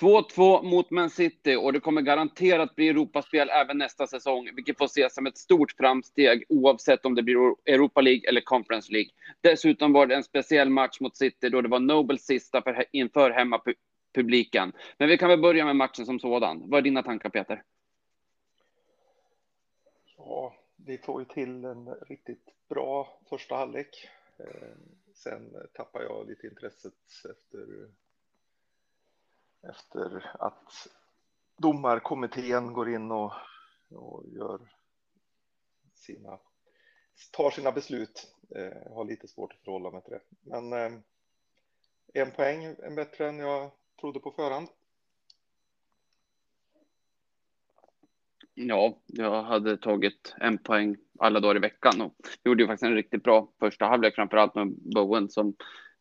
2-2 mot Man City och det kommer garanterat bli Europaspel även nästa säsong, vilket får ses som ett stort framsteg oavsett om det blir Europa League eller Conference League. Dessutom var det en speciell match mot City då det var Nobels sista för, inför hemmapubliken. Men vi kan väl börja med matchen som sådan. Vad är dina tankar Peter? Ja, vi får ju till en riktigt bra första halvlek. Eh, sen tappar jag lite intresset efter efter att domarkommittén går in och, och gör sina, tar sina beslut. Eh, jag har lite svårt att förhålla mig till det. Men eh, en poäng är bättre än jag trodde på förhand. Ja, jag hade tagit en poäng alla dagar i veckan och gjorde ju faktiskt en riktigt bra första halvlek, framför allt med Bowen som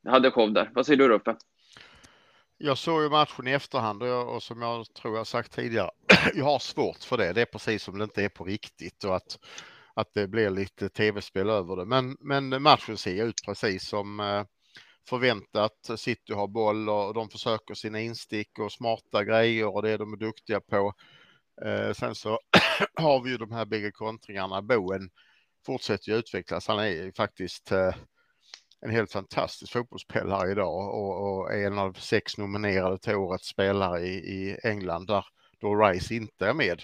hade show där. Vad säger du Ruffe? Jag såg ju matchen i efterhand och, jag, och som jag tror jag sagt tidigare, jag har svårt för det. Det är precis som det inte är på riktigt och att, att det blir lite tv-spel över det. Men, men matchen ser ut precis som eh, förväntat. City har boll och de försöker sina instick och smarta grejer och det är de är duktiga på. Eh, sen så har vi ju de här bägge kontringarna. Boen fortsätter ju utvecklas. Han är ju faktiskt eh, en helt fantastisk fotbollsspelare idag och, och är en av sex nominerade till årets spelare i, i England där då Rice inte är med.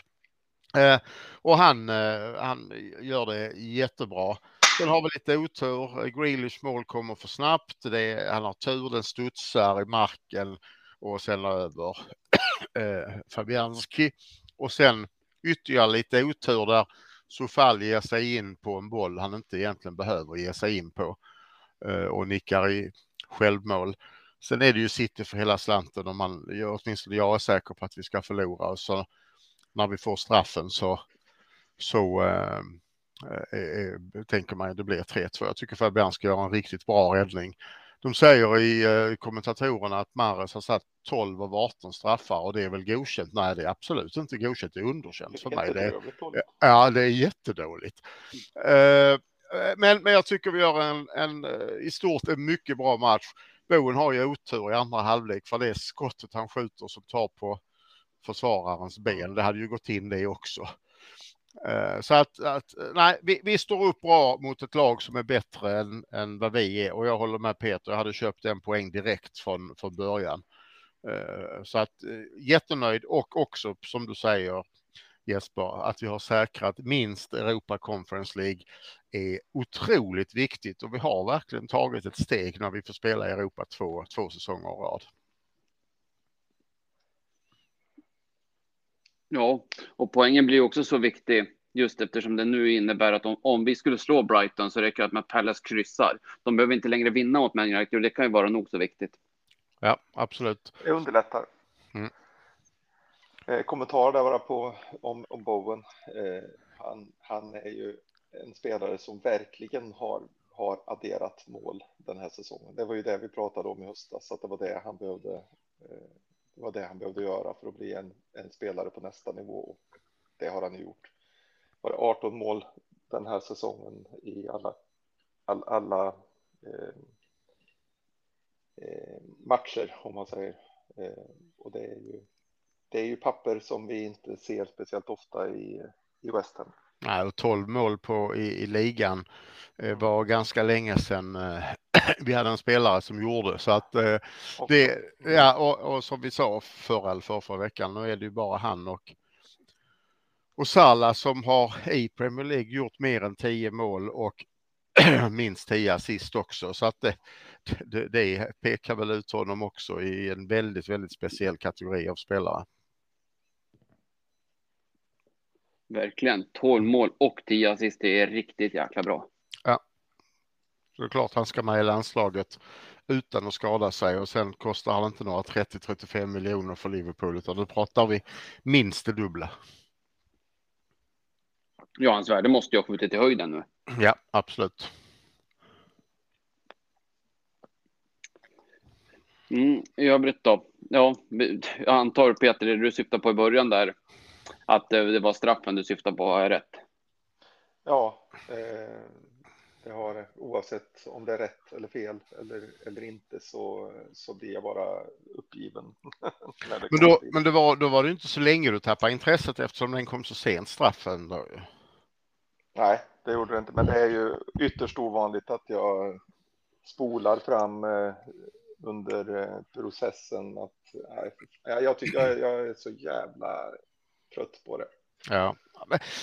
Eh, och han, eh, han gör det jättebra. Sen har vi lite otur. Grealish mål kommer för snabbt. Det är, han har tur, den studsar i marken och sen över eh, Fabianski. Och sen ytterligare lite otur där Sofall ger sig in på en boll han inte egentligen behöver ge sig in på. Eh, och nickar i självmål. Sen är det ju City för hela slanten och man, åtminstone jag är säker på att vi ska förlora och så när vi får straffen så, så äh, äh, tänker man att det blir 3-2. Jag tycker Fabian ska göra en riktigt bra räddning. De säger i äh, kommentatorerna att Mares har satt 12 av 18 straffar och det är väl godkänt? Nej, det är absolut inte godkänt. Det är underkänt för mig. Det, ja, det är jättedåligt. Uh, men, men jag tycker vi gör en, en eh, i stort en mycket bra match. Boen har ju otur i andra halvlek för det är skottet han skjuter som tar på försvararens ben. Det hade ju gått in det också. Eh, så att, att nej, vi, vi, står upp bra mot ett lag som är bättre än, än vad vi är och jag håller med Peter. Jag hade köpt en poäng direkt från, från början. Så att jättenöjd och också som du säger Jesper, att vi har säkrat minst Europa Conference League är otroligt viktigt och vi har verkligen tagit ett steg när vi får spela i Europa två, två säsonger i rad. Ja, och poängen blir också så viktig just eftersom det nu innebär att om, om vi skulle slå Brighton så räcker det att med Palace kryssar. De behöver inte längre vinna mot Man United och det kan ju vara nog så viktigt. Ja, absolut. Det underlättar. Mm. Eh, kommentar där bara på om, om Bowen. Eh, han, han är ju en spelare som verkligen har, har adderat mål den här säsongen. Det var ju det vi pratade om i höstas, att det var det han behövde. Eh, det var det han behövde göra för att bli en, en spelare på nästa nivå och det har han gjort. Var det 18 mål den här säsongen i alla, all, alla eh, eh, matcher om man säger. Eh, och det är ju det är ju papper som vi inte ser speciellt ofta i, i West Ham. Nej, och 12 mål på, i, i ligan eh, var ganska länge sedan eh, vi hade en spelare som gjorde så att eh, det, ja, och, och, som vi sa förra eller för förra veckan, nu är det ju bara han och och Salah som har i Premier League gjort mer än 10 mål och minst 10 assist också så att det, det, det pekar väl ut honom också i en väldigt, väldigt speciell kategori av spelare. Verkligen. 12 mål och 10 assist, det är riktigt jäkla bra. Ja. Det är klart han ska med i landslaget utan att skada sig och sen kostar han inte några 30-35 miljoner för Liverpool utan då pratar vi minst det dubbla. Ja, hans värde måste ju ha skjutit i höjden nu. Ja, absolut. Mm, I övrigt då? Ja, jag antar Peter, det du syftar på i början där, att det var straffen du syftar på, har jag rätt? Ja, eh, det har, oavsett om det är rätt eller fel eller, eller inte så, så blir jag bara uppgiven. men då, men det var, då var det inte så länge du tappade intresset eftersom den kom så sent straffen. Då. Nej, det gjorde det inte, men det är ju ytterst ovanligt att jag spolar fram eh, under eh, processen. Att, nej, jag, tycker, jag, jag är så jävla trött på det. Ja.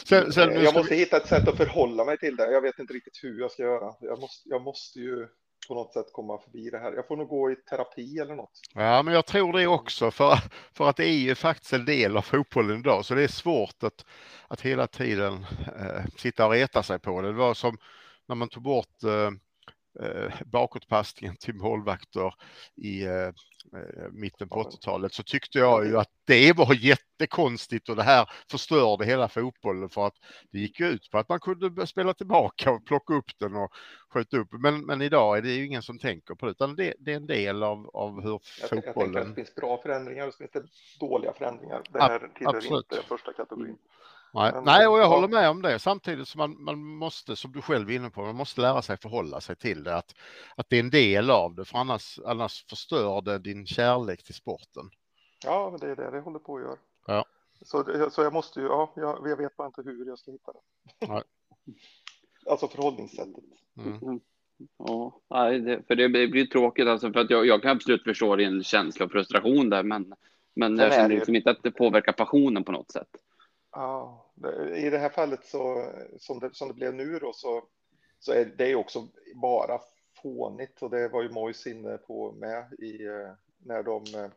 Sen, sen, jag måste vi... hitta ett sätt att förhålla mig till det. Jag vet inte riktigt hur jag ska göra. Jag måste, jag måste ju på något sätt komma förbi det här. Jag får nog gå i terapi eller något. Ja, men jag tror det också för, för att det är ju faktiskt en del av fotbollen idag, så det är svårt att, att hela tiden eh, sitta och reta sig på det. Det var som när man tog bort eh, eh, bakåtpassningen till målvakter i eh, eh mitten på 80-talet så tyckte jag ju att det var jättekonstigt och det här förstörde hela fotbollen för att det gick ju ut på att man kunde spela tillbaka och plocka upp den och skjuta upp. Men, men idag är det ju ingen som tänker på det utan det, det är en del av, av hur jag, fotbollen... Jag tänker att det finns bra förändringar och så finns det dåliga förändringar. Det här tillhör inte första kategorin. Nej, Nej och jag håller med om det. Samtidigt som man, man måste, som du själv är inne på, man måste lära sig förhålla sig till det. Att, att det är en del av det, för annars, annars förstör det din kärlek till sporten. Ja, men det är det det håller på att göra. Ja. Så, så jag måste ju, ja, jag, jag vet bara inte hur jag ska hitta det. Nej. alltså förhållningssättet. Mm. mm. Ja, det, för det blir tråkigt alltså för att jag, jag kan absolut förstå din känsla och frustration där, men, men jag känner liksom inte att det påverkar passionen på något sätt. Ja, i det här fallet så som det, som det blev nu då så, så är det också bara fånigt och det var ju Mojs inne på med i eh, när de eh,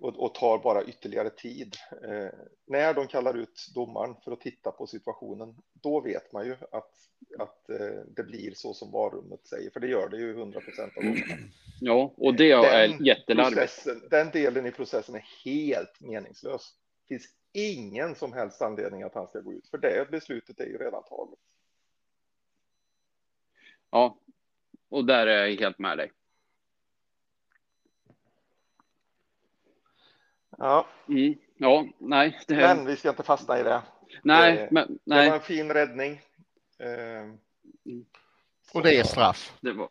och, och tar bara ytterligare tid. Eh, när de kallar ut domaren för att titta på situationen, då vet man ju att, att det blir så som varummet säger, för det gör det ju 100 procent av gångerna. Ja, och det är jättelarvigt. Den delen i processen är helt meningslös. Det finns ingen som helst anledning att han ska gå ut, för det beslutet är ju redan taget. Ja, och där är jag helt med dig. Ja. Mm. Ja, nej. Det... Men vi ska inte fastna i det. Nej, det, men nej. Det var en fin räddning. Eh, och det är straff. Det var...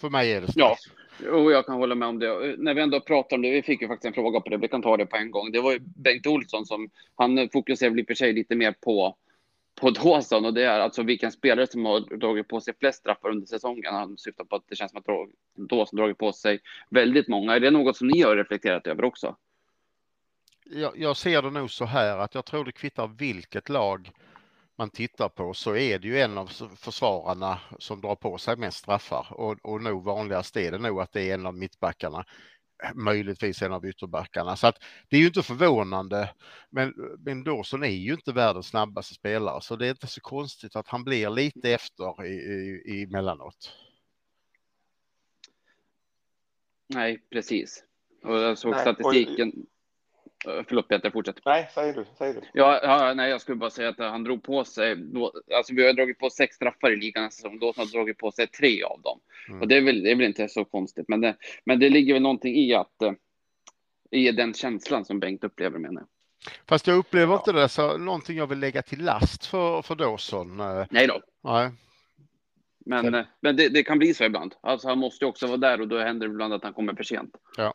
För mig är det straff. Ja. Jo, jag kan hålla med om det. När vi ändå pratar om det, vi fick ju faktiskt en fråga på det, vi kan ta det på en gång. Det var ju Bengt Olsson som, han fokuserar väl i och för sig lite mer på, på Dawson och det är alltså vilken spelare som har dragit på sig flest straffar under säsongen. Han syftar på att det känns som att Dawson dragit på sig väldigt många. Är det något som ni har reflekterat över också? Jag, jag ser det nog så här att jag tror det kvittar vilket lag man tittar på så är det ju en av försvararna som drar på sig mest straffar och, och nog vanligast är det nog att det är en av mittbackarna möjligtvis en av ytterbackarna. Så att det är ju inte förvånande. Men, men Dawson är ju inte världens snabbaste spelare så det är inte så konstigt att han blir lite efter i, i, emellanåt. Nej, precis. Och jag såg Nej, statistiken. Och förlåt Peter, fortsätt. Nej, säger du. Säger du. Ja, ja, nej, jag skulle bara säga att han drog på sig, då, alltså vi har dragit på sex straffar i ligan nästa säsong, då har dragit på sig tre av dem. Mm. Och det är, väl, det är väl inte så konstigt, men det, men det ligger väl någonting i att, eh, i den känslan som Bengt upplever menar jag. Fast jag upplever ja. inte det så någonting jag vill lägga till last för, för Dawson. Eh. Nej då. Nej. Men, men det, det, kan bli så ibland. Alltså han måste ju också vara där och då händer det ibland att han kommer för sent. Ja.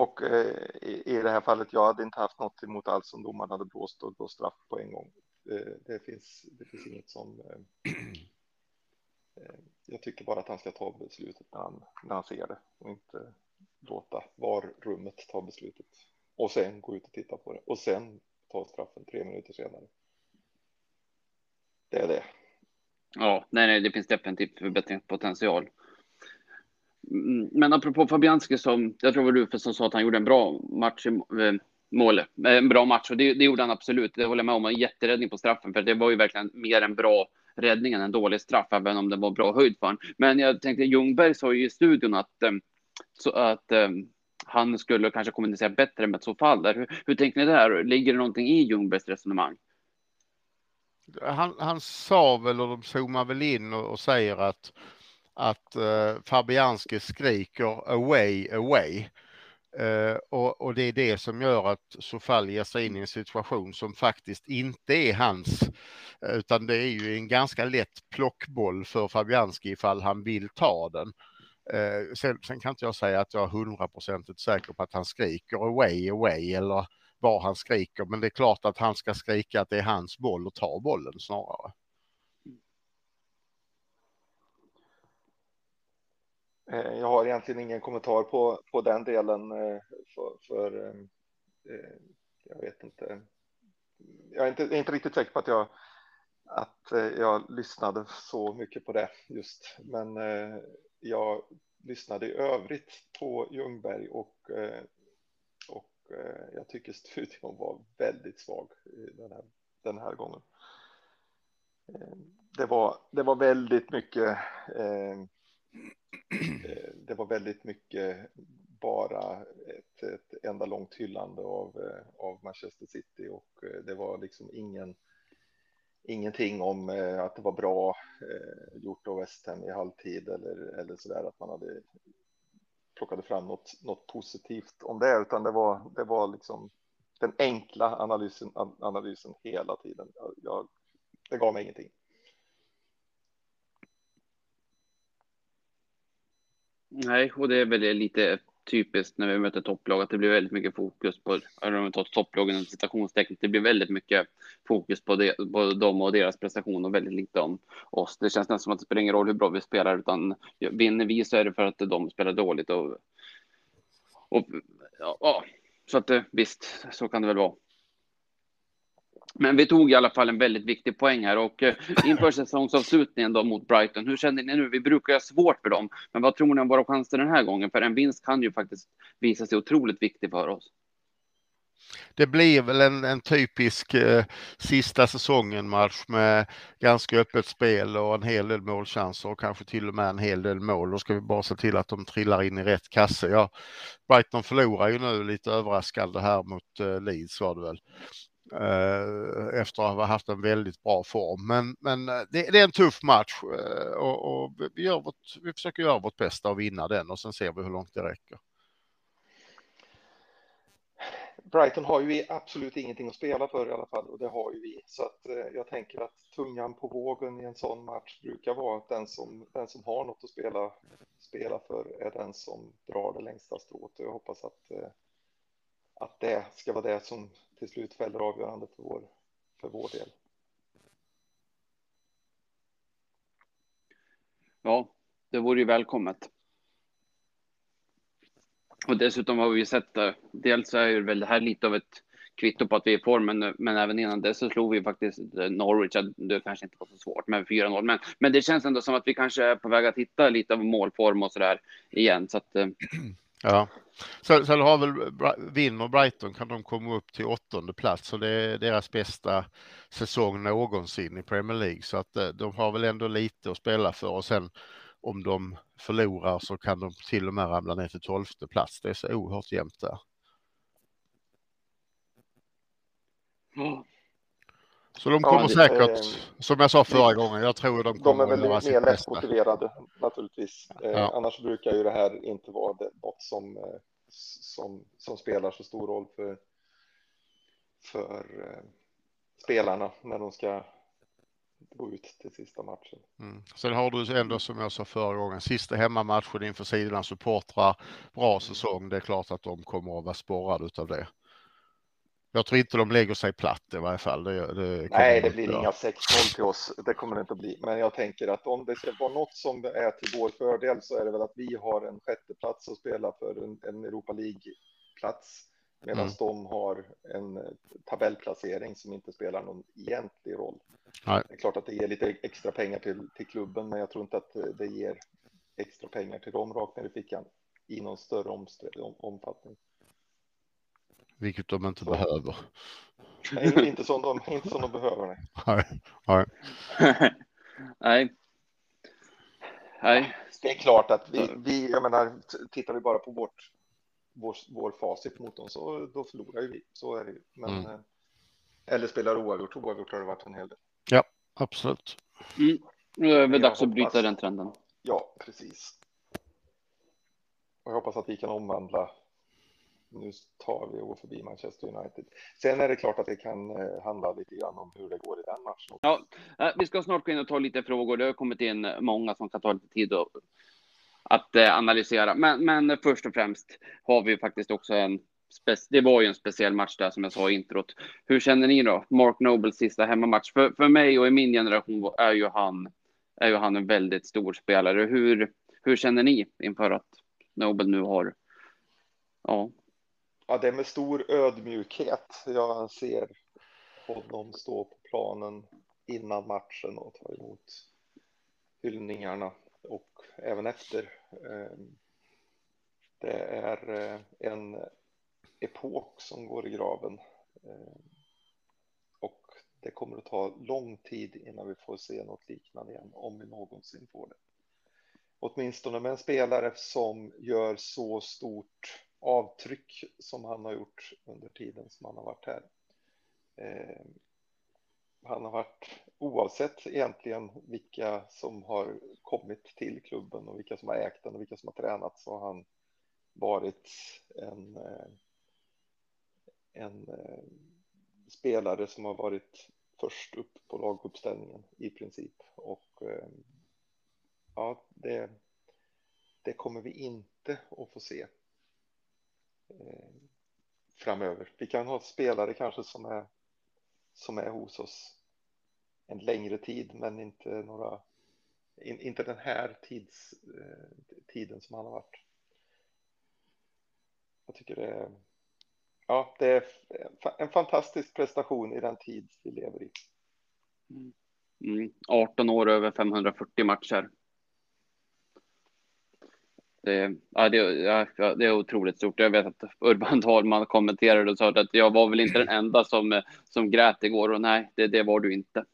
Och eh, i, i, det här fallet, jag hade inte haft något emot allt som domaren hade blåst och då straff på en gång. Det, det, finns, det finns inget som... Eh, eh, jag tycker bara att han ska ta beslutet när han, när han ser det och inte låta VAR-rummet ta beslutet och sen gå ut och titta på det och sen ta straffen tre minuter senare. Det är det. Ja, nej, nej, det finns definitivt förbättringspotential. Mm, men apropå Fabianski som, jag tror det var du som sa att han gjorde en bra match i eh, målet. Eh, en bra match och det, det gjorde han absolut. Det håller jag med om, en jätteräddning på straffen för det var ju verkligen mer en bra räddning än en dålig straff, även om det var bra höjd för honom. Men jag tänkte Ljungberg sa ju i studion att, eh, så att han skulle kanske kommunicera bättre med så fall. Hur, hur tänker ni där? Ligger det någonting i Ljungbergs resonemang? Han, han sa väl och de zoomar väl in och, och säger att att eh, Fabianski skriker away, away. Eh, och, och, det är det som gör att Sofall ger sig in i en situation som faktiskt inte är hans, eh, utan det är ju en ganska lätt plockboll för Fabianski ifall han vill ta den. Eh, sen, sen, kan inte jag säga att jag är hundraprocentigt säker på att han skriker away, away eller vad han skriker, men det är klart att han ska skrika att det är hans boll och ta bollen snarare. Eh, jag har egentligen ingen kommentar på, på den delen eh, för, för eh, jag vet inte. Jag är inte, inte riktigt säker på att jag att jag lyssnade så mycket på det just, men jag lyssnade i övrigt på Ljungberg och, och jag tycker studion var väldigt svag den här, den här gången. Det var, det var väldigt mycket Eh, Eh, det var väldigt mycket bara ett, ett enda långt hyllande av, eh, av Manchester City och eh, det var liksom ingen ingenting om att det var bra gjort av West Ham i halvtid eller, eller så där att man hade plockade fram något, något positivt om det, utan det var, det var liksom den enkla analysen, analysen hela tiden. Jag, det gav mig ingenting. Nej, och det är väl lite typiskt när vi möter topplag att det blir väldigt mycket fokus på, eller om vi tar topplagen citationstecken, det blir väldigt mycket fokus på, det, på dem och deras prestation och väldigt lite om oss. Det känns nästan som att det spelar ingen roll hur bra vi spelar, utan vinner vi så är det för att de spelar dåligt och, och ja, så att eh, visst, så kan det väl vara. Men vi tog i alla fall en väldigt viktig poäng här och eh, inför säsongsavslutningen då mot Brighton. Hur känner ni nu? Vi brukar ha svårt för dem, men vad tror ni om våra chanser den här gången? För en vinst kan ju faktiskt visa sig otroligt viktig för oss. Det blir väl en, en typisk eh, sista säsongen match med ganska öppet spel och en hel del målchanser och kanske till och med en hel del mål. Då ska vi bara se till att de trillar in i rätt kasse. Ja, Brighton förlorar ju nu lite överraskande här mot eh, Leeds var det väl. Eh, efter att ha haft en väldigt bra form. Men, men eh, det, det är en tuff match eh, och, och, vi, gör vårt, vi försöker göra vårt bästa och vinna den och sen ser vi hur långt det räcker. Brighton har ju absolut ingenting att spela för i alla fall och det har ju vi. Så att jag tänker att tungan på vågen i en sån match brukar vara att den som, den som har något att spela, spela för är den som drar det längsta strået. Jag hoppas att, att det ska vara det som till slut fäller avgörande för vår, för vår del. Ja, det vore ju välkommet. Och dessutom har vi sett, det. dels är ju väl det här lite av ett kvitto på att vi är i form, men, men även innan det så slog vi faktiskt Norwich. Det kanske inte var så svårt med 4-0, men, men det känns ändå som att vi kanske är på väg att hitta lite av målform och så där igen. Så att, eh, Ja, så, så har väl vinner Brighton kan de komma upp till åttonde plats och det är deras bästa säsong någonsin i Premier League så att eh, de har väl ändå lite att spela för och sen om de förlorar så kan de till och med ramla ner till tolfte plats. Det är så oerhört jämnt där. Mm. Så de kommer ja, säkert, eh, som jag sa förra gången, jag tror de kommer De är väl mer lättmotiverade naturligtvis. Eh, ja. Annars brukar ju det här inte vara det, något som, eh, som, som spelar så stor roll för, för eh, spelarna när de ska gå ut till sista matchen. Mm. Sen har du ändå som jag sa förra gången, sista hemmamatchen inför sidans supportrar, bra säsong. Det är klart att de kommer att vara sporrade av det. Jag tror inte de lägger sig platt i varje fall. Det, det Nej, det blir inga 6-0 till oss. Det kommer det inte att bli. Men jag tänker att om det ska vara något som är till vår fördel så är det väl att vi har en sjätteplats att spela för en, en Europa League-plats. Medan mm. de har en tabellplacering som inte spelar någon egentlig roll. Nej. Det är klart att det ger lite extra pengar till, till klubben, men jag tror inte att det ger extra pengar till dem rakt ner i fickan i någon större om, omfattning. Vilket de inte så. behöver. Nej, inte som de, inte som de behöver. Nej. Nej. nej. nej. Det är klart att vi, vi, jag menar, tittar vi bara på vårt, vår, vår facit mot dem så då förlorar ju vi. Så är det ju. Men, mm. Eh, eller spelar oavgjort. Oavgjort har det varit en hel del. Ja, absolut. Mm. Nu är det dags att bryta den trenden. Ja, precis. Och jag hoppas att vi kan omvandla nu tar vi och går förbi Manchester United. Sen är det klart att det kan eh, handla lite grann om hur det går i den matchen. Ja, eh, vi ska snart gå in och ta lite frågor. Det har kommit in eh, många som kan ta lite tid att, att analysera. Men, men först och främst har vi faktiskt också en det var ju en speciell match där som jag sa i introt. Hur känner ni då? Mark Nobles sista hemmamatch. För, för mig och i min generation är ju han, är ju han en väldigt stor spelare. Hur, hur känner ni inför att Nobel nu har, ja. Ja, det är med stor ödmjukhet jag ser honom stå på planen innan matchen och ta emot hyllningarna och även efter. Ehm, det är eh, en epok som går i graven. Ehm, och det kommer att ta lång tid innan vi får se något liknande igen, om vi någonsin får det. Åtminstone med en spelare som gör så stort avtryck som han har gjort under tiden som han har varit här. Eh, han har varit, oavsett egentligen vilka som har kommit till klubben och vilka som har ägt den och vilka som har tränat, så har han varit en eh, en eh, spelare som har varit först upp på laguppställningen i princip. Och eh, ja, det, det kommer vi inte att få se Eh, framöver. Vi kan ha spelare kanske som är, som är hos oss en längre tid, men inte några in, inte den här tids, eh, tiden som han har varit. Jag tycker det är ja, det är en fantastisk prestation i den tid vi lever i. Mm. mm. 18 år över 540 matcher. Eh, det, ja, det, ja, det är otroligt stort. Jag vet att Urban Dahlman kommenterade och sa att jag var väl inte den enda som, eh, som grät igår och nej, det, det var du inte.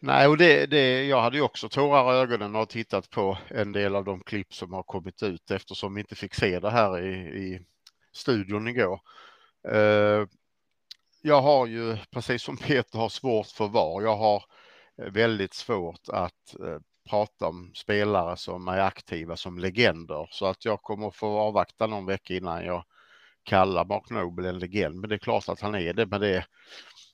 Nej, och det, det, jag hade ju också tårar i ögonen och tittat på en del av de klipp som har kommit ut eftersom vi inte fick se det här i, i studion igår. Uh, jag har ju, precis som Peter har svårt för VAR, jag har väldigt svårt att prata om spelare som är aktiva som legender så att jag kommer få avvakta någon vecka innan jag kallar Mark Noble en legend. Men det är klart att han är det med det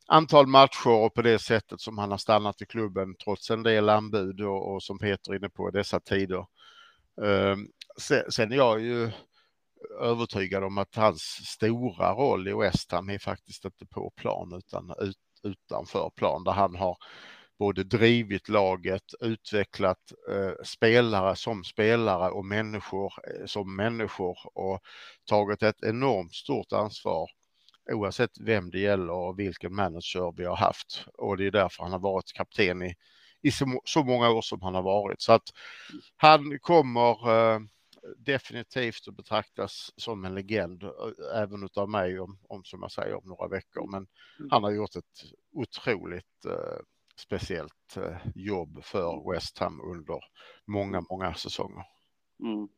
antal matcher och på det sättet som han har stannat i klubben trots en del anbud och, och som Peter är inne på i dessa tider. Ehm, sen, sen är jag ju övertygad om att hans stora roll i West Ham är faktiskt inte på plan utan ut, utanför plan där han har både drivit laget, utvecklat eh, spelare som spelare och människor eh, som människor och tagit ett enormt stort ansvar oavsett vem det gäller och vilken manager vi har haft. Och det är därför han har varit kapten i, i så, så många år som han har varit. Så att han kommer eh, definitivt att betraktas som en legend, även av mig om, om som jag säger om några veckor. Men mm. han har gjort ett otroligt eh, speciellt eh, jobb för West Ham under många, många säsonger. Mm.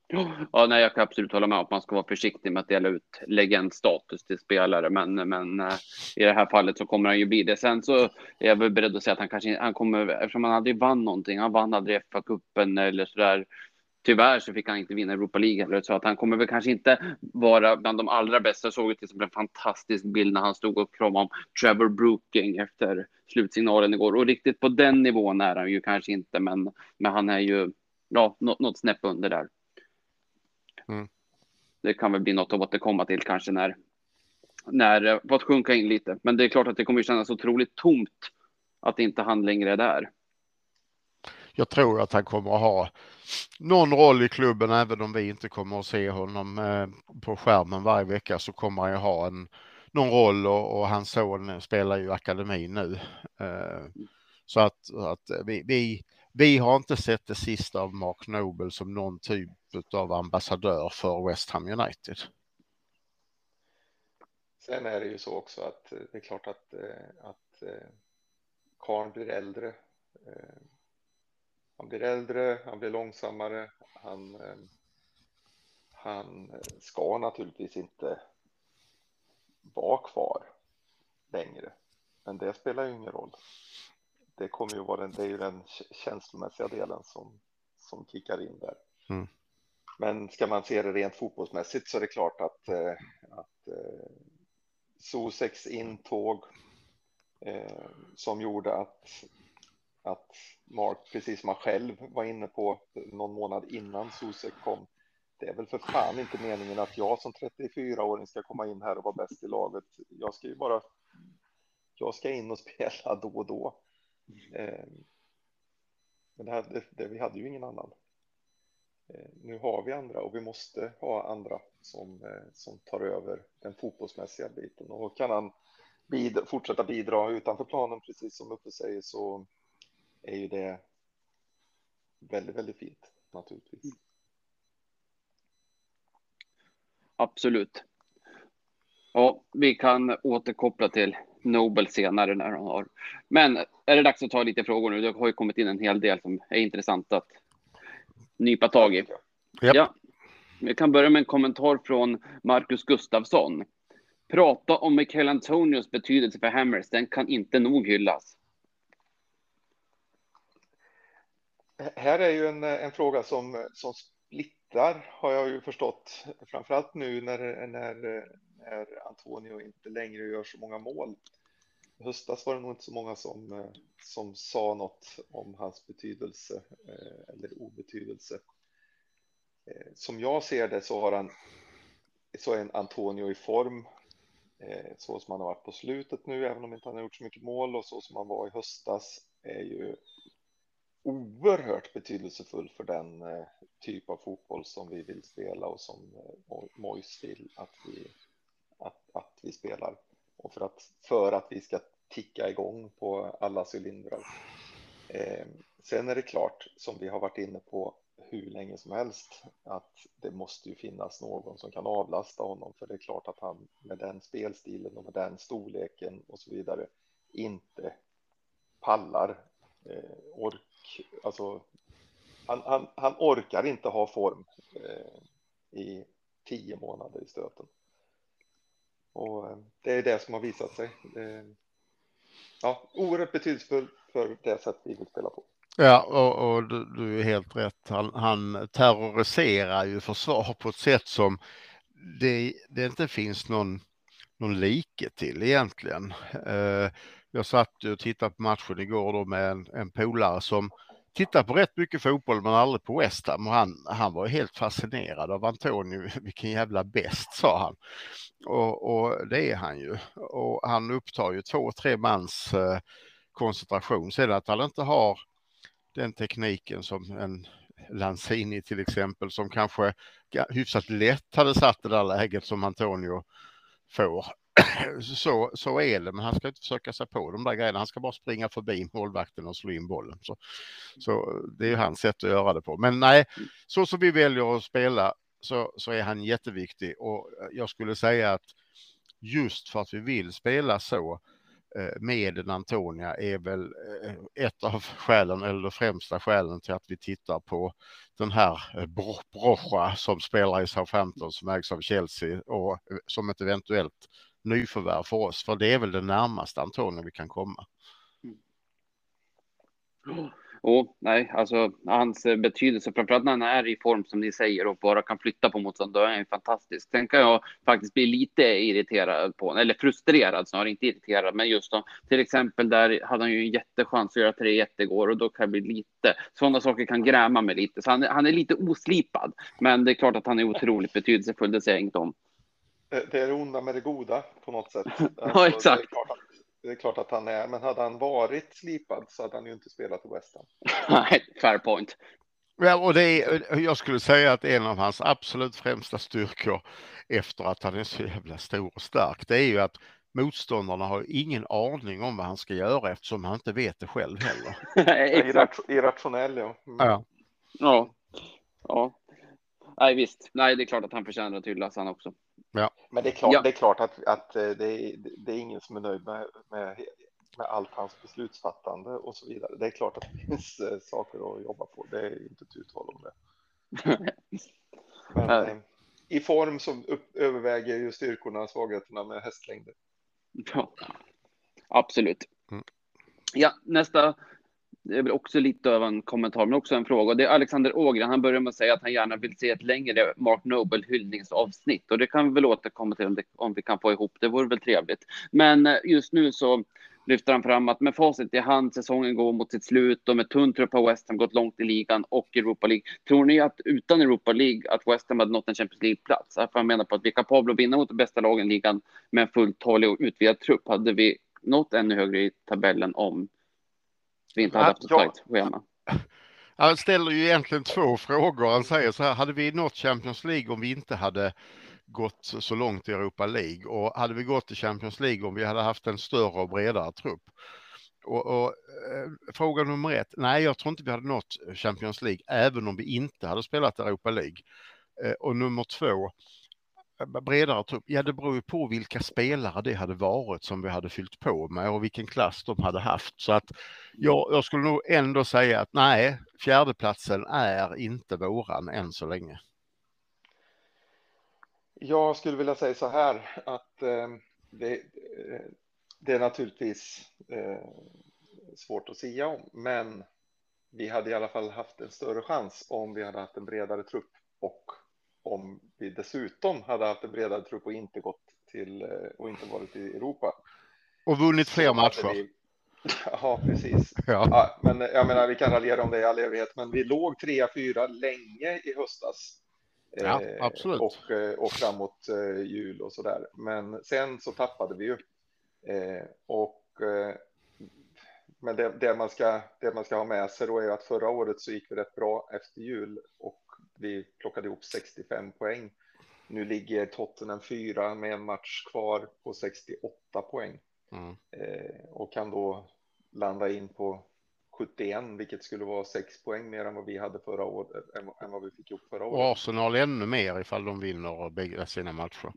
Ja, nej, jag kan absolut hålla med om att man ska vara försiktig med att dela ut legendstatus till spelare, men, men äh, i det här fallet så kommer han ju bli det. Sen så är jag väl beredd att säga att han kanske han kommer, eftersom han aldrig vann någonting, han vann aldrig FA-cupen eller så där Tyvärr så fick han inte vinna Europa League heller, så att han kommer väl kanske inte vara bland de allra bästa. Jag såg till exempel en fantastisk bild när han stod och kramade om Trevor Brooking efter slutsignalen igår. Och riktigt på den nivån är han ju kanske inte, men, men han är ju ja, något, något snäpp under där. Mm. Det kan väl bli något att återkomma till kanske när, när fått sjunka in lite. Men det är klart att det kommer kännas otroligt tomt att inte han längre är där jag tror att han kommer att ha någon roll i klubben, även om vi inte kommer att se honom eh, på skärmen varje vecka så kommer han ju ha en, någon roll och, och hans son spelar ju akademin nu. Eh, så att, att vi, vi, vi har inte sett det sista av Mark Noble som någon typ av ambassadör för West Ham United. Sen är det ju så också att eh, det är klart att, att karln blir äldre han blir äldre, han blir långsammare, han, eh, han ska naturligtvis inte vara kvar längre. Men det spelar ju ingen roll. Det kommer ju vara den, det är ju den känslomässiga delen som, som kickar in där. Mm. men ska man se det rent fotbollsmässigt så är det klart att, eh, att eh, intåg eh, som gjorde att, att Mark, precis som han själv var inne på någon månad innan Sosek kom, det är väl för fan inte meningen att jag som 34-åring ska komma in här och vara bäst i laget. Jag ska ju bara, jag ska in och spela då och då. Eh, men det, här, det, det, vi hade ju ingen annan. Eh, nu har vi andra och vi måste ha andra som, eh, som tar över den fotbollsmässiga biten och kan han bid, fortsätta bidra utanför planen precis som Uffe säger så är ju det väldigt, väldigt fint naturligtvis. Absolut. Ja, vi kan återkoppla till Nobel senare när han har. Men är det dags att ta lite frågor nu? Det har ju kommit in en hel del som är intressant att nypa tag i. Yep. Ja. Vi kan börja med en kommentar från Marcus Gustafsson. Prata om Mikael Antonios betydelse för Hammers. Den kan inte nog hyllas. Här är ju en, en fråga som, som splittrar har jag ju förstått. Framförallt nu när, när, när Antonio inte längre gör så många mål. I höstas var det nog inte så många som, som sa något om hans betydelse eh, eller obetydelse. Eh, som jag ser det så har han så är en Antonio i form eh, så som han har varit på slutet nu, även om inte han har gjort så mycket mål och så som han var i höstas är ju oerhört betydelsefull för den eh, typ av fotboll som vi vill spela och som eh, Mois vill att vi, att, att vi spelar och för att, för att vi ska ticka igång på alla cylindrar. Eh, sen är det klart, som vi har varit inne på hur länge som helst, att det måste ju finnas någon som kan avlasta honom, för det är klart att han med den spelstilen och med den storleken och så vidare inte pallar eh, orkar alltså han, han, han, orkar inte ha form eh, i tio månader i stöten. Och eh, det är det som har visat sig. ja, oerhört betydelsefullt för det sätt vi vill spela på. Ja, och, och du, du, är helt rätt. Han, han terroriserar ju försvar på ett sätt som det, det inte finns någon, någon like till egentligen. Eh, jag satt och tittade på matchen igår då med en, en polare som tittar på rätt mycket fotboll men aldrig på West Ham och han, han var helt fascinerad av Antonio. Vilken jävla bäst sa han. Och, och, det är han ju. Och han upptar ju två, tre mans eh, koncentration. Sen att han inte har den tekniken som en Lanzini till exempel som kanske hyfsat lätt hade satt det där läget som Antonio får. så, så är det, men han ska inte försöka sig på de där grejerna. Han ska bara springa förbi målvakten och slå in bollen. Så, så det är hans sätt att göra det på. Men nej, så som vi väljer att spela så, så är han jätteviktig och jag skulle säga att just för att vi vill spela så med en Antonia är väl eh, ett av skälen eller främsta skälen till att vi tittar på den här eh, Brocha som spelar i Southampton som ägs av Chelsea och som ett eventuellt nyförvärv för oss, för det är väl det närmaste antagligen vi kan komma. Mm. Oh, nej, alltså hans eh, betydelse, framförallt när han är i form som ni säger och bara kan flytta på motståndaren, är han fantastisk. Sen kan jag faktiskt bli lite irriterad på, eller frustrerad snarare, inte irriterad, men just då, till exempel där hade han ju en jättechans att göra tre jättegår och då kan jag bli lite, sådana saker kan gräma mig lite. Så han, han är lite oslipad, men det är klart att han är otroligt betydelsefull, det säger jag inte om det är det onda med det goda på något sätt. Alltså, ja, exakt. Det är, att, det är, klart att han är, men hade han varit slipad så hade han ju inte spelat i West Ham. Nej, fair point. Ja, och det är, jag skulle säga att en av hans absolut främsta styrkor efter att han är så jävla stor och stark, det är ju att motståndarna har ingen aning om vad han ska göra eftersom han inte vet det själv heller. Irrationell, ja. Mm. ja. Ja. Ja. Nej, visst. Nej, det är klart att han förtjänar att hyllas han också. Ja. Men det är klart, ja. det är klart att, att eh, det, är, det är ingen som är nöjd med, med, med allt hans beslutsfattande och så vidare. Det är klart att det finns äh, saker att jobba på. Det är inte ett uttal om det. Men äh, i form så upp, överväger ju styrkorna och svagheterna med hästlängder. Ja, absolut. Mm. Ja, nästa det är väl också lite av en kommentar, men också en fråga. Det är Alexander Ågren. Han börjar med att säga att han gärna vill se ett längre Mark Noble hyllningsavsnitt och det kan vi väl återkomma till om, det, om vi kan få ihop. Det vore väl trevligt. Men eh, just nu så lyfter han fram att med facit i hand, säsongen går mot sitt slut och med tunn trupp har West Ham gått långt i ligan och Europa League. Tror ni att utan Europa League att West Ham hade nått en Champions League-plats? För han menar på att vi är kapabla att vinna mot de bästa lagen i ligan med en fulltalig och utvidgad trupp. Hade vi nått ännu högre i tabellen om vi inte hade haft ett tajt schema? Han ställer ju egentligen två frågor. Han säger så här, hade vi nått Champions League om vi inte hade gått så långt i Europa League och hade vi gått till Champions League om vi hade haft en större och bredare trupp. Och, och eh, fråga nummer ett, nej jag tror inte vi hade nått Champions League även om vi inte hade spelat Europa League. Eh, och nummer två, bredare trupp, ja det beror ju på vilka spelare det hade varit som vi hade fyllt på med och vilken klass de hade haft. Så att jag, jag skulle nog ändå säga att nej, fjärdeplatsen är inte våran än så länge. Jag skulle vilja säga så här att eh, det, eh, det, är naturligtvis eh, svårt att säga om, men vi hade i alla fall haft en större chans om vi hade haft en bredare trupp och om vi dessutom hade haft en bredare trupp och inte gått till eh, och inte varit i Europa. Och vunnit fler matcher. Vi... Ja, precis. Ja. ja. men jag menar, vi kan raljera om det i all evighet, men vi låg 3-4 länge i höstas Ja, eh, absolut. Och, eh, och framåt eh, jul och så där. Men sen så tappade vi ju. Och men det, det, man ska, det man ska ha med sig då är att förra året så gick vi rätt bra efter jul och vi plockade ihop 65 poäng. Nu ligger Tottenham fyra med en match kvar på 68 poäng mm. eh, och kan då landa in på 71, vilket skulle vara 6 poäng mer än vad vi hade förra året, än, vad vi fick ihop förra året. Och Arsenal ännu mer ifall de vinner bägge sina matcher.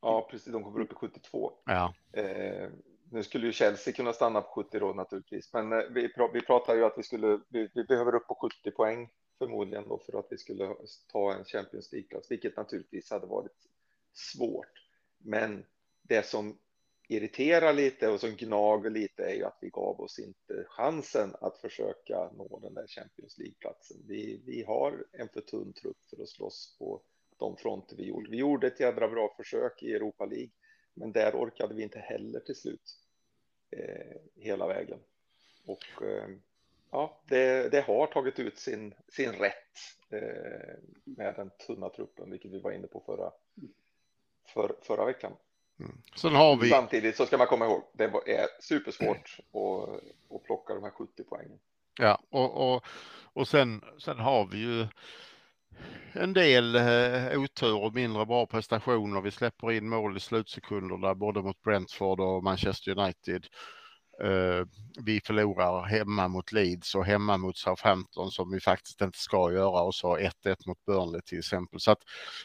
Ja, precis. De kommer upp i 72. Ja. Eh, nu skulle ju Chelsea kunna stanna på 70 då naturligtvis, men eh, vi, vi pratar ju att vi skulle, vi, vi, behöver upp på 70 poäng förmodligen då för att vi skulle ta en Champions League-plats, vilket naturligtvis hade varit svårt. Men det som irriterar lite och som gnager lite är ju att vi gav oss inte chansen att försöka nå den där Champions League-platsen. Vi, vi har en för tunn trupp för att slåss på de fronter vi gjorde. Vi gjorde ett jädra bra försök i Europa League, men där orkade vi inte heller till slut eh, hela vägen. Och eh, ja, det, det, har tagit ut sin, sin rätt eh, med den tunna truppen, vilket vi var inne på förra, för, förra veckan. Mm. Sen har vi... Samtidigt så ska man komma ihåg, det är supersvårt att, att plocka de här 70 poängen. Ja, och, och, och sen, sen har vi ju en del eh, otur och mindre bra prestationer. Vi släpper in mål i slutsekunder där både mot Brentford och Manchester United. Eh, vi förlorar hemma mot Leeds och hemma mot Southampton som vi faktiskt inte ska göra och så 1-1 mot Burnley till exempel. Så att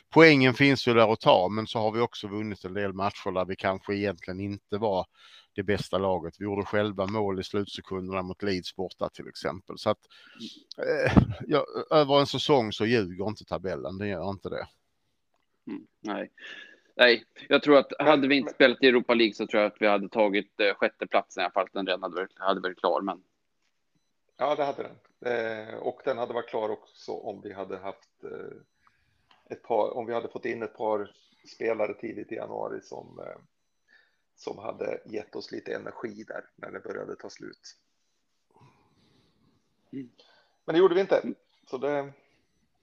poängen finns ju där att ta, men så har vi också vunnit en del matcher där vi kanske egentligen inte var det bästa laget. Vi gjorde själva mål i slutsekunderna mot Leeds borta till exempel. Så att eh, ja, över en säsong så ljuger inte tabellen, det gör inte det. Mm, nej. Nej, jag tror att hade vi inte spelat i Europa League så tror jag att vi hade tagit eh, sjätteplatsen i alla fall. Den redan hade varit, hade varit klar. Men... Ja, det hade den. Eh, och den hade varit klar också om vi hade haft eh, ett par, om vi hade fått in ett par spelare tidigt i januari som, eh, som hade gett oss lite energi där när det började ta slut. Mm. Men det gjorde vi inte. Så det,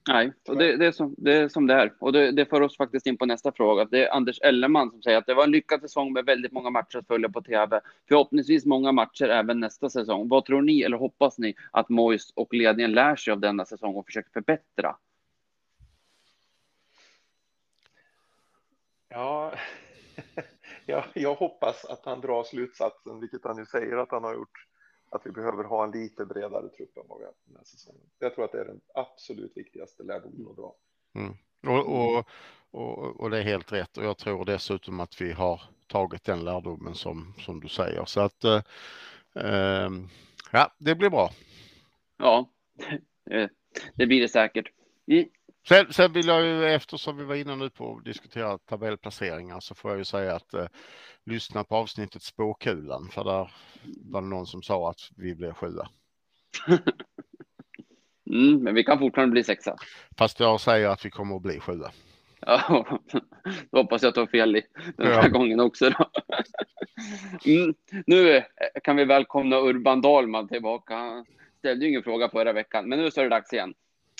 Nej, och det, det, är som, det är som det är. Och det, det för oss faktiskt in på nästa fråga. Det är Anders Ellerman som säger att det var en lyckad säsong med väldigt många matcher att följa på tv. Förhoppningsvis många matcher även nästa säsong. Vad tror ni eller hoppas ni att Mois och ledningen lär sig av denna säsong och försöker förbättra? Ja, jag, jag hoppas att han drar slutsatsen, vilket han ju säger att han har gjort att vi behöver ha en lite bredare trupp än vad vi har den här säsongen. Jag tror att det är den absolut viktigaste lärdomen att dra. Mm. Och, och, och, och, det är helt rätt och jag tror dessutom att vi har tagit den lärdomen som, som du säger. Så att eh, ehm, ja, det blir bra. Ja, det blir det säkert. Mm. Sen, sen vill jag ju, eftersom vi var inne nu på att diskutera tabellplaceringar, så får jag ju säga att eh, lyssna på avsnittet Spåkulan, för där var det någon som sa att vi blev sjua. mm, men vi kan fortfarande bli sexa. Fast jag säger att vi kommer att bli sjua. Ja, då hoppas jag har fel i den här ja. gången också. Mm, nu kan vi välkomna Urban Dahlman tillbaka. Han ställde ju ingen fråga förra veckan, men nu så är det dags igen.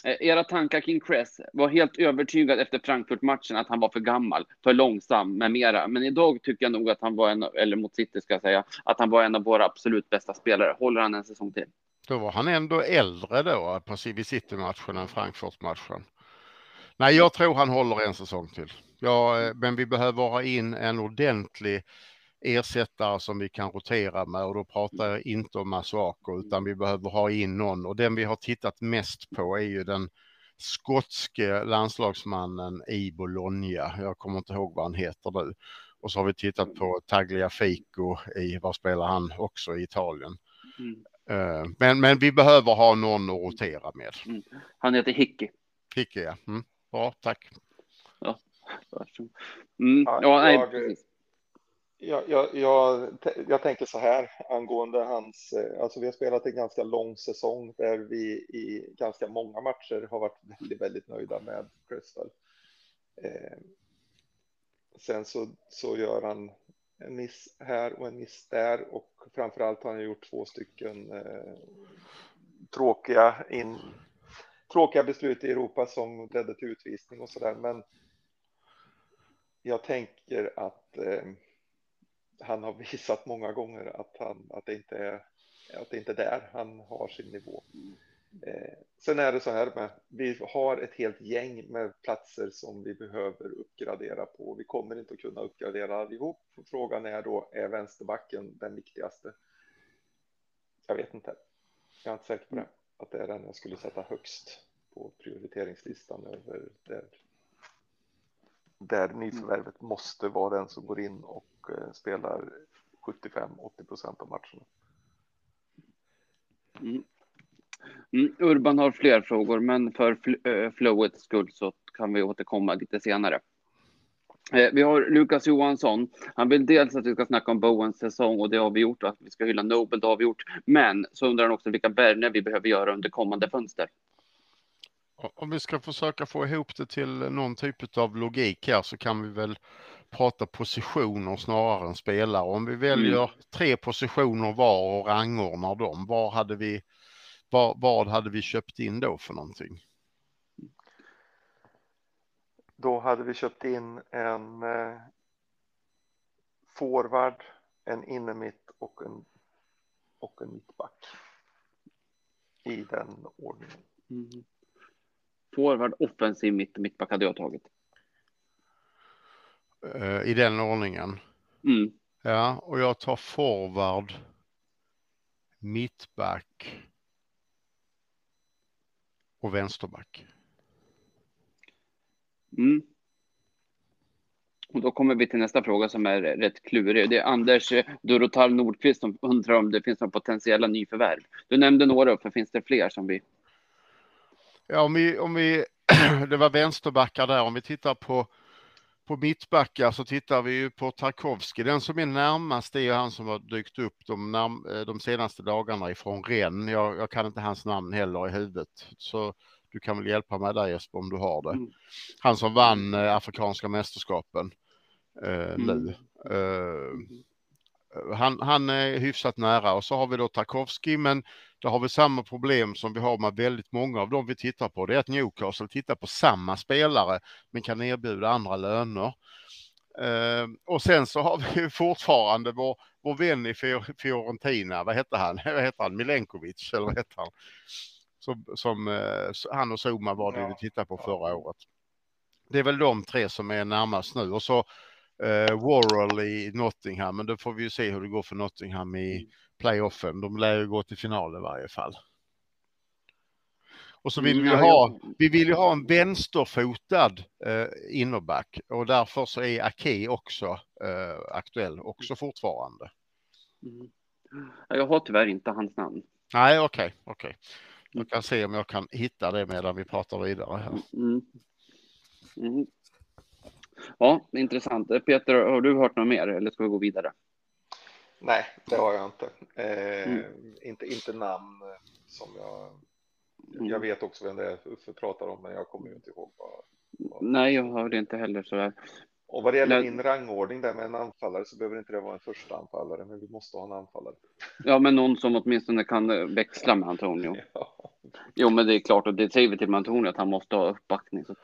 Eh, era tankar kring Cress var helt övertygad efter Frankfurt-matchen att han var för gammal, för långsam med mera. Men idag tycker jag nog att han var en, eller mot City ska jag säga, att han var en av våra absolut bästa spelare. Håller han en säsong till? Då var han ändå äldre då, på City-matchen än Frankfurt-matchen. Nej, jag tror han håller en säsong till. Ja, eh, men vi behöver ha in en ordentlig ersättare som vi kan rotera med och då pratar jag inte om Masuako utan vi behöver ha in någon och den vi har tittat mest på är ju den skotske landslagsmannen i Bologna. Jag kommer inte ihåg vad han heter nu. Och så har vi tittat på Tagliafico i, var spelar han också i Italien. Mm. Eh, men, men vi behöver ha någon att rotera med. Mm. Han heter Hickey. Hickey, ja. Mm. Bra, tack. Ja, mm. ja, nej, precis. Jag, jag, jag, jag, tänker så här angående hans, eh, alltså vi har spelat en ganska lång säsong där vi i ganska många matcher har varit väldigt, väldigt nöjda med Crystal. Eh, sen så, så gör han en miss här och en miss där och framförallt har han gjort två stycken eh, tråkiga, in, tråkiga beslut i Europa som ledde till utvisning och så där. Men jag tänker att eh, han har visat många gånger att, han, att, det inte är, att det inte är där han har sin nivå. Eh, sen är det så här med, vi har ett helt gäng med platser som vi behöver uppgradera på. Vi kommer inte att kunna uppgradera allihop. Frågan är då, är vänsterbacken den viktigaste? Jag vet inte. Jag är inte säker på det. Att det är den jag skulle sätta högst på prioriteringslistan över där, där nyförvärvet måste vara den som går in och Eh, spelar 75-80 procent av matcherna. Mm. Mm, Urban har fler frågor, men för fl äh, flowets skull så kan vi återkomma lite senare. Eh, vi har Lukas Johansson. Han vill dels att vi ska snacka om Bowens säsong och det har vi gjort och att vi ska hylla Nobel, det har vi gjort. Men så undrar han också vilka värvningar vi behöver göra under kommande fönster. Om vi ska försöka få ihop det till någon typ av logik här så kan vi väl prata positioner snarare än spelare. Om vi väljer mm. tre positioner var och rangordnar dem, var hade vi, var, vad hade vi köpt in då för någonting? Då hade vi köpt in en eh, forward, en innermitt och en, och en mittback. I den ordningen. Mm. Forward, offensiv mitt, mittback hade jag tagit. Uh, I den ordningen. Mm. Ja, och jag tar forward, mittback och vänsterback. Mm. Och då kommer vi till nästa fråga som är rätt klurig. Det är Anders Dorotal Nordqvist som undrar om det finns några potentiella nyförvärv. Du nämnde några, för finns det fler som vi Ja, om vi, om vi, det var vänsterbackar där, om vi tittar på, på mittbackar så tittar vi ju på Tarkovski. Den som är närmast är han som har dykt upp de, eh, de senaste dagarna ifrån Rennes. Jag, jag, kan inte hans namn heller i huvudet, så du kan väl hjälpa mig där Jesper om du har det. Mm. Han som vann eh, Afrikanska mästerskapen eh, mm. nu. Eh, han, han är hyfsat nära och så har vi då Tarkovski, men då har vi samma problem som vi har med väldigt många av dem vi tittar på. Det är att Newcastle tittar på samma spelare men kan erbjuda andra löner. Uh, och sen så har vi fortfarande vår, vår vän i Fiorentina, vad heter han? Vad heter han? Milenkovic eller vad heter han? Som, som uh, han och Zuma var det vi tittade på förra året. Det är väl de tre som är närmast nu och så uh, Worrell i Nottingham, men då får vi ju se hur det går för Nottingham i mm. Playoffen. De lär ju gå till final i varje fall. Och så vill mm, vi ha, vi vill ju ha en vänsterfotad eh, innerback och därför så är Ake också eh, aktuell också fortfarande. Mm. Jag har tyvärr inte hans namn. Nej, okej, okay, okej. Okay. Jag kan se om jag kan hitta det medan vi pratar vidare här. Mm. Mm. Ja, intressant. Peter, har du hört något mer eller ska vi gå vidare? Nej, det har jag inte. Eh, mm. inte, inte namn som jag. Jag Mm. vet också vem det är Uffe pratar om, men jag kommer ju inte ihåg vad. Nej, jag hörde inte heller sådär. Och vad det gäller min rangordning där med en anfallare så behöver inte det vara en första anfallare, men vi måste ha en anfallare. Ja, men någon som åtminstone kan eh, växla med Antonio. Ja. Jo, men det är klart och det säger vi till Antonio att han måste ha uppbackning. Så.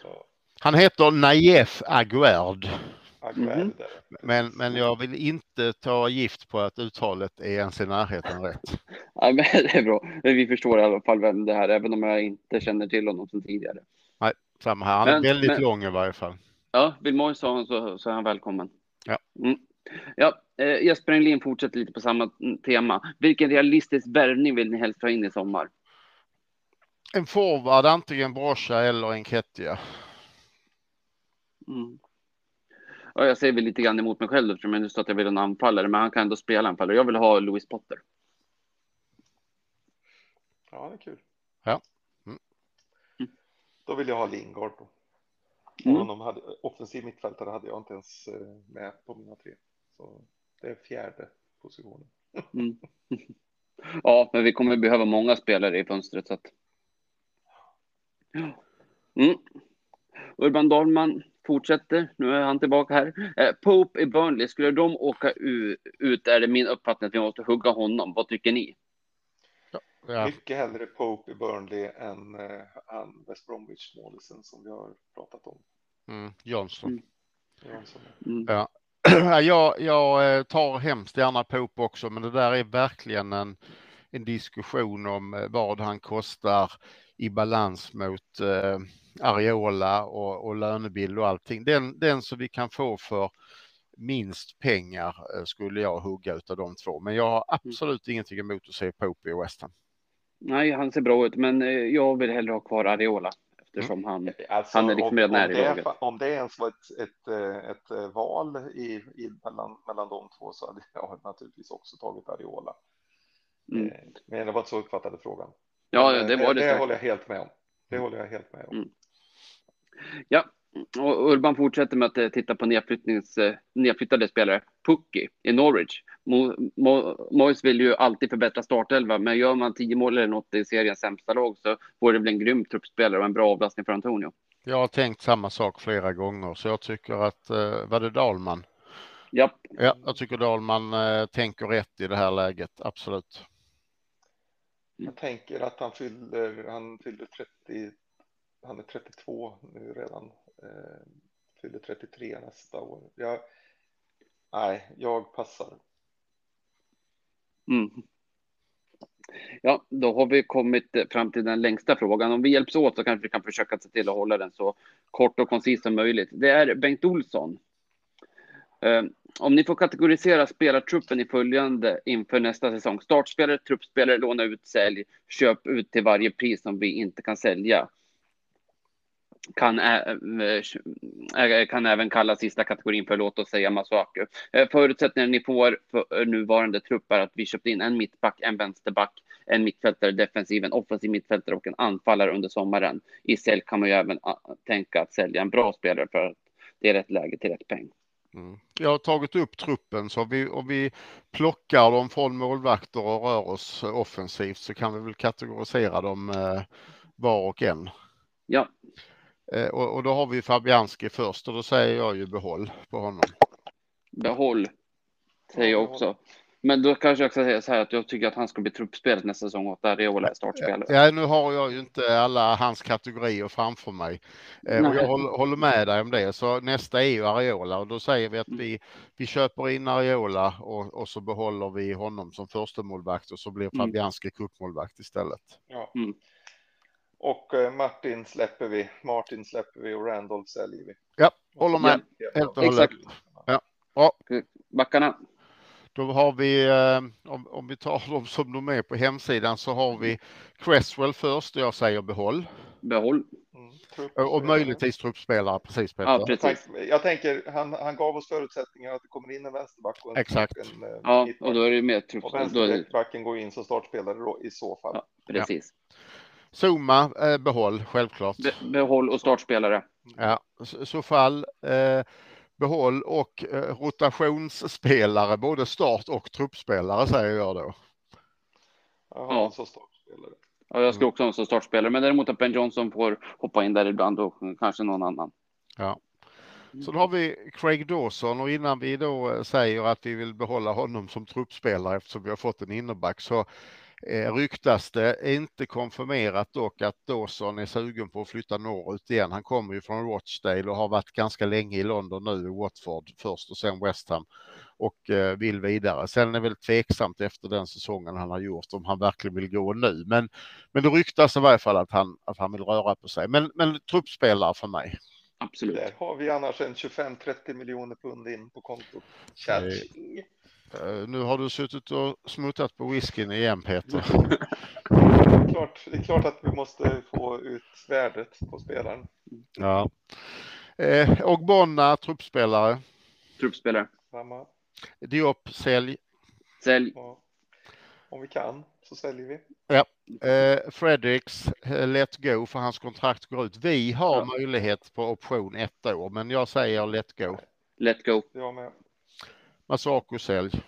Han heter Naif Aguerd. Där. Men, men jag vill inte ta gift på att uttalet är ens i närheten rätt. Ja, men det är bra. Men vi förstår i alla fall vem det här är, även om jag inte känner till honom sedan tidigare. Samma här. Han är Men- väldigt men- lång i varje fall. Ja, vill Mojs ha honom så, så är han välkommen. Ja. Mm. Ja, eh, Jesper Englin fortsätter lite på samma mm, tema. Vilken realistisk värvning vill ni helst ha in i sommar? En forward, antingen Brocha eller en Kettia. Mm. Ja, jag säger väl lite grann emot mig själv eftersom jag nu står att jag vill ha en anfallare, men han kan ändå spela anfallare. Jag vill ha Louis Potter. Ja, det är kul. Ja. Mm. Då vill jag ha Lingard då. Mm. Hade, offensiv mittfältare hade jag inte ens eh, med på mina tre. Så det är fjärde positionen. Mm. Ja, men vi kommer behöva många spelare i fönstret. Så att... mm. Urban Dahlman fortsätter. Nu är han tillbaka här. Eh, Pope i Burnley, skulle de åka ut är det min uppfattning att vi måste hugga honom. Vad tycker ni? Ja, Mycket hellre Pope i Burnley än eh, han West Bromwich-målisen som vi har pratat om. mm, Johnson. Mm. Jansson. Mm. Ja. jag, jag eh, tar hemskt gärna Pope också, men det där är verkligen en, en diskussion om eh, vad han kostar i balans mot eh, Areola och, och lönebild och allting. Den, den som vi kan få för minst pengar eh, skulle jag hugga utav de två. Men jag har absolut ingenting emot att se Pope i West Ham. Nej, han ser bra ut, men eh, jag vill hellre ha kvar Areola eftersom han... Alltså, Han är liksom om, redan om, nära i det, laget. om det ens var ett, ett, eh, ett, val i, i, mellan, mellan de två så hade jag naturligtvis också tagit Ariola. Mm. Men det var inte så uppfattade frågan. Ja, det var det. Det säkert. håller jag helt med om. Det håller jag helt med om. Ja, och Urban fortsätter med att eh, titta på eh, nedflyttade spelare. Pucki i Norwich. Mo, Mo, Moyes vill ju alltid förbättra startelva, men gör man tio mål eller något i seriens sämsta lag så vore det väl en grym truppspelare och en bra avlastning för Antonio. Jag har tänkt samma sak flera gånger, så jag tycker att, eh, var det Dahlman? Ja, Ja, jag tycker Dahlman eh, tänker rätt i det här läget, absolut. Jag tänker att han fyller, han fyller 30, han är 32 nu redan. Eh, fyller 33 nästa år. Jag, nej, jag passar. Mm. Ja, då har vi kommit eh, fram till den längsta frågan. Om vi hjälps åt så kanske vi kan försöka se till att hålla den så kort och koncis som möjligt. Det är Bengt Olsson. Eh, om ni får kategorisera spelartruppen i följande inför nästa säsong. Startspelare, truppspelare, låna ut, sälj, köp ut till varje pris som vi inte kan sälja. Kan, ä- ä- kan även kalla sista kategorin för låt oss säga Masuaku. Eh, Förutsättningarna ni får för nuvarande trupp är att vi köpt in en mittback, en vänsterback, en mittfältare, defensiv, en offensiv mittfältare och en anfallare under sommaren. I sälj kan man ju även ah, tänka att sälja en bra spelare för att det är rätt läge till rätt peng. Mm. Jag har tagit upp truppen så vi, om vi plockar dem från målvakter och rör oss offensivt så kan vi väl kategorisera dem eh, var och en. Ja, Eh, och, och då har vi Fabianski först och då säger jag ju behåll på honom. behåll, säger jag också. Men då kanske jag ska säga så här att jag tycker att han ska bli truppspelare nästa säsong och att Areola är startspelare. Ja, nu har jag ju inte alla hans kategorier framför mig. Eh, och jag Nej. håller, håller med dig om det. Så nästa är ju Areola och då säger vi att Mm. vi, vi köper in Areola och, och så behåller vi honom som första målvakt och så blir Mm. Fabianski cupmålvakt istället. Ja. Mm. Och eh, Martin släpper vi, Martin släpper vi och Randolph säljer vi. Håller med helt och hållet. Exakt. Ja, Backarna. då har vi, eh, om, om vi tar dem som de är på hemsidan så har vi Cresswell först och jag säger behåll. Behåll. Mm. Och, och möjligtvis truppspelare, precis Peter. Ja, precis. Jag tänker, han, han gav oss förutsättningar att det kommer in en vänsterback och en, Exakt. en eh, Ja, och då är det mer Och truppspelare. Det, vänsterbacken går in som startspelare då, i så fall. ja, precis. Zuma, eh, behåll självklart. Be, behåll och startspelare. Ja, i så fall eh, behåll och eh, rotationsspelare, både start och truppspelare säger jag då. Jaha, Ja. så startspelare. Ja, jag skulle också ha som startspelare, men däremot att Ben Johnson får hoppa in där ibland och kanske någon annan. Ja. Så då har vi Craig Dawson och innan vi då säger att vi vill behålla honom som truppspelare eftersom vi har fått en innerback så eh, ryktas det, inte konfirmerat dock, att Dawson är sugen på att flytta norrut igen. Han kommer ju från Rochdale och har varit ganska länge i London nu, i Watford först och sen West Ham och eh, vill vidare. Sen är det väl tveksamt efter den säsongen han har gjort om han verkligen vill gå nu. Men, men det ryktas i varje fall att han, att han vill röra på sig. Men, men truppspelare för mig. Absolut. Där har vi annars en 25-30 miljoner pund in på kontot. Catching. Uh, nu har du suttit och smuttat på whiskyn igen Peter. Det är, klart, det är klart att vi måste få ut värdet på spelaren. Ja. Eh, Ogbonna, truppspelare. Truppspelare. Samma. Diop, sälj. Sälj. Ja. Om vi kan så säljer vi. Ja. Eh, Fredericks, eh, let go för hans kontrakt går ut. Vi har Ja. möjlighet på option ett år, men jag säger let go. Let go. Jag med. Masako, sälj.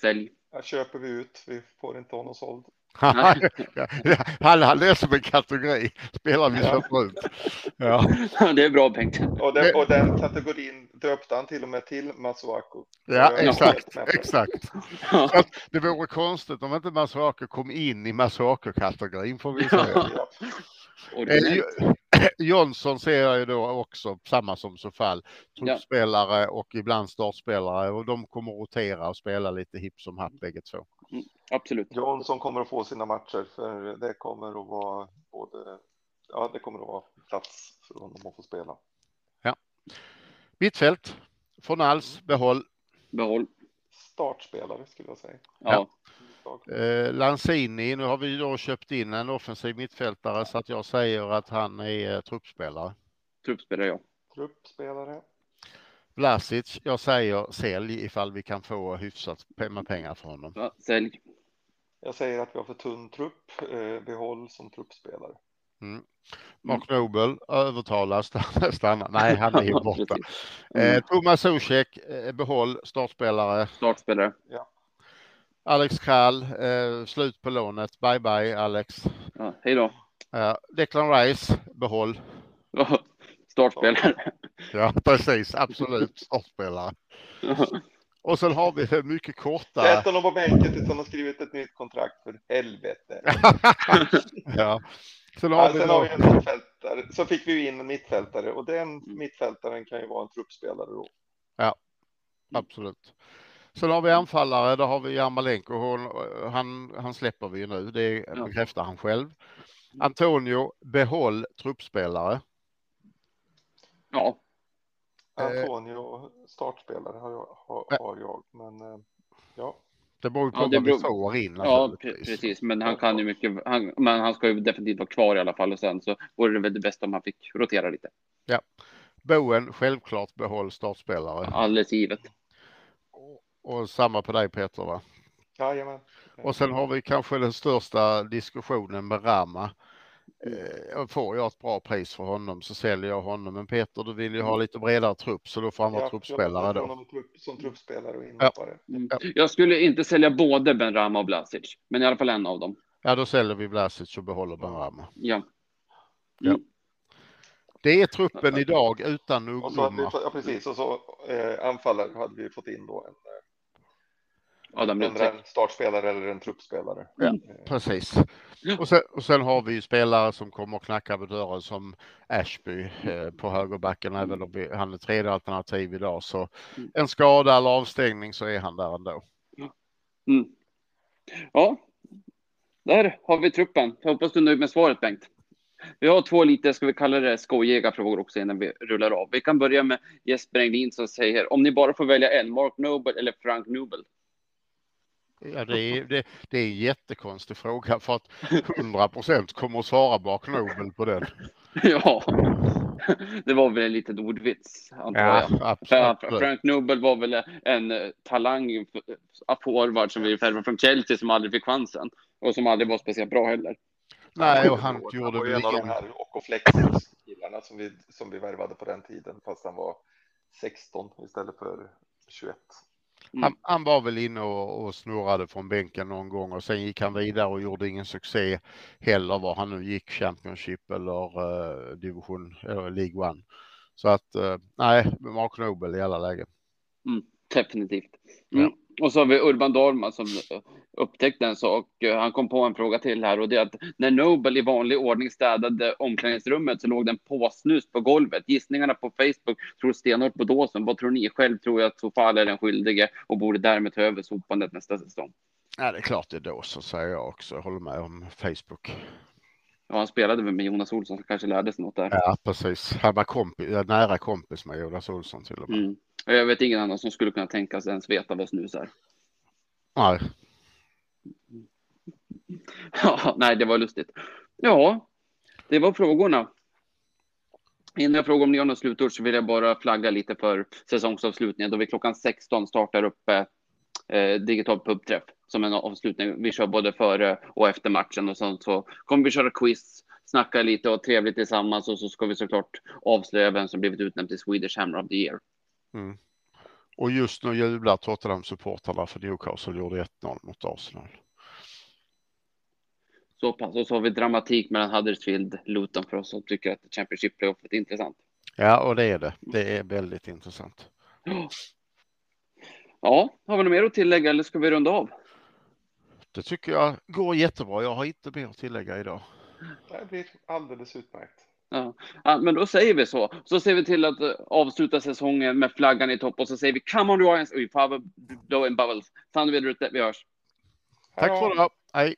Sälj. Här köper vi ut. Vi får inte honom såld. han, han är som en kategori. Spelar vi Ja. köper ut. Ja. det är bra Bengt. Och den, och den kategorin döpte han till och med till Masuaku. Ja, exakt. exakt. Ja. Det vore konstigt om inte Masako kom in i Masako-kategorin får vi säga. Ja. Eh, Originellt. Jo- Johnson ser jag ju då också samma som så fall. Truppspelare och ibland startspelare och de kommer rotera och spela lite hipp som happ bägge två. Absolut. Johnson kommer att få sina matcher för det kommer att vara både. Ja, det kommer att vara plats för honom att få spela. Mittfält. Från alls behåll. Behåll. Startspelare skulle jag säga. Ja. Eh, Lanzini, nu har vi då köpt in en offensiv mittfältare så att jag säger att han är eh, truppspelare. Truppspelare, ja. Truppspelare. Vlasic, jag säger sälj ifall vi kan få hyfsat med pengar för honom. ja. Sälj. Jag säger att vi har för tunn trupp. Eh, behåll som truppspelare. Mm. Mark Nobel övertalas stanna. Nej, han är ju borta. Eh, Mm. Thomas Zuzek, eh, behåll startspelare. Startspelare. Alex Krall, eh, slut på lånet. Bye bye Alex. Ja. Hej då. Eh, Declan Rice, behåll. Ja. Startspelare. Ja, precis, absolut startspelare. Och sen har vi det mycket korta. Sätt honom på bänken tills han har skrivit ett nytt kontrakt för helvete. ja. Sen har Ja, vi sen har vi då, en mittfältare. Så fick vi in en mittfältare och den mittfältaren kan ju vara en truppspelare då. absolut. Sen har vi anfallare, där har vi Jarmolenko. Hon, han, han släpper vi ju nu, det Ja. bekräftar han själv. Antonio, behåll truppspelare. Ja. Eh. Antonio startspelare har jag, har, Ja. har jag men eh, ja. Det beror på Ja, det beror- får in. Ja, precis. Men han kan ju mycket. Han, men han ska ju definitivt vara kvar i alla fall och sen så vore det väl det bästa om han fick rotera lite. Bowen, självklart behåll startspelare. Alldeles givet. Och samma på dig Peter va? Jajamän. Och sen har vi kanske den största diskussionen med Rama. Eh, får jag ett bra pris för honom så säljer jag honom. Men Peter, du vill ju ha lite bredare trupp så då får han vara Ja, truppspelare då. honom trupp, som truppspelare och inhoppare. Mm. Ja. Jag skulle inte sälja både Ben Rama och Blasic, men i alla fall en av dem. Ja, då säljer vi Vlasic och behåller Ben Rama. Ja. Ja. Mm. Det är truppen idag utan ungdomar. fått- ja, precis. Och så eh, anfallare hade vi fått in då en, Adam en, Lundsäck. en startspelare eller en truppspelare. Ja. Eh, Precis. Och sen, och sen har vi ju spelare som kommer och knackar på dörren som Ashby eh, på högerbacken. Även om vi, han är tredje alternativ idag så Mm. en skada eller avstängning så är han där ändå. Mm. Ja, där har vi truppen. Jag hoppas du är nöjd med svaret Bengt. Vi har två lite, ska vi kalla det skojiga frågor också innan vi rullar av. Vi kan börja med Jesper Englin som säger om ni bara får välja en, Mark Noble eller Frank Nobel? Ja, det, är, det, det är en jättekonstig fråga för att 100 procent kommer att svara bak Nobel på den. ja, det var väl en liten ordvits antar Ja, jag. absolut. Fra- Frank Nobel var väl en eh, talang forward som vi värvade från Chelsea som aldrig fick chansen och som aldrig var speciellt bra heller. Nej, och han Han gjorde var väl en av de här Ocoflex killarna som vi, som vi värvade på den tiden fast han var 16 istället för 21. Mm. Han, han, var väl inne och, och snurrade från bänken någon gång och sen gick han vidare och gjorde ingen succé heller var han nu gick, Championship eller uh, division eller League One. Så att uh, nej, Mark Nobel i alla lägen. Mm, definitivt. Mm. Ja. Och så har vi Urban Dorman som upptäckte en sak. Han kom på en fråga till här och det är att när Nobel i vanlig ordning städade omklädningsrummet så låg den påsnus på golvet. Gissningarna på Facebook tror stenhårt på dåsen. Vad tror ni? Själv tror jag att Sofal är den skyldige och borde därmed ta över sopandet nästa säsong. Ja, det är klart det är Dawson säger jag också. Jag håller med om Facebook. Ja, han spelade väl med Jonas Olsson så kanske lärde sig något där. Ja, precis. Han var kompis, nära kompis med Jonas Olsson till och med. Mm. Jag vet ingen annan som skulle kunna tänka sig ens veta vad snus är. Nej. Ja, nej, det var lustigt. Ja, det var frågorna. Innan jag frågar om ni har något slutord så vill jag bara flagga lite för säsongsavslutningen då vi klockan 16 startar upp eh, digital pubträff som en avslutning. Vi kör både före och efter matchen och sen så kommer vi köra quiz, snacka lite och trevligt tillsammans och så ska vi såklart avslöja vem som blivit utnämnd till Swedish Hammer of the Year. Mm. Och just nu jublar Tottenham-supportrarna för Newcastle gjorde 1-0 mot Arsenal. Så pass. Och så har vi dramatik mellan Huddersfield Luton för oss som tycker att Championship playoffet är intressant. Ja, och det är det. Det är väldigt intressant. Ja, har vi något mer att tillägga eller ska vi runda av? Det tycker jag går jättebra. Jag har inte mer att tillägga idag. Det blir alldeles utmärkt. Ja. ja. men då säger vi så. Så ser vi till att uh, avsluta säsongen med flaggan i topp och så säger vi Come on we have a blowing bubbles. Fan, vi ute. Vi hörs. Tack för det. Hej.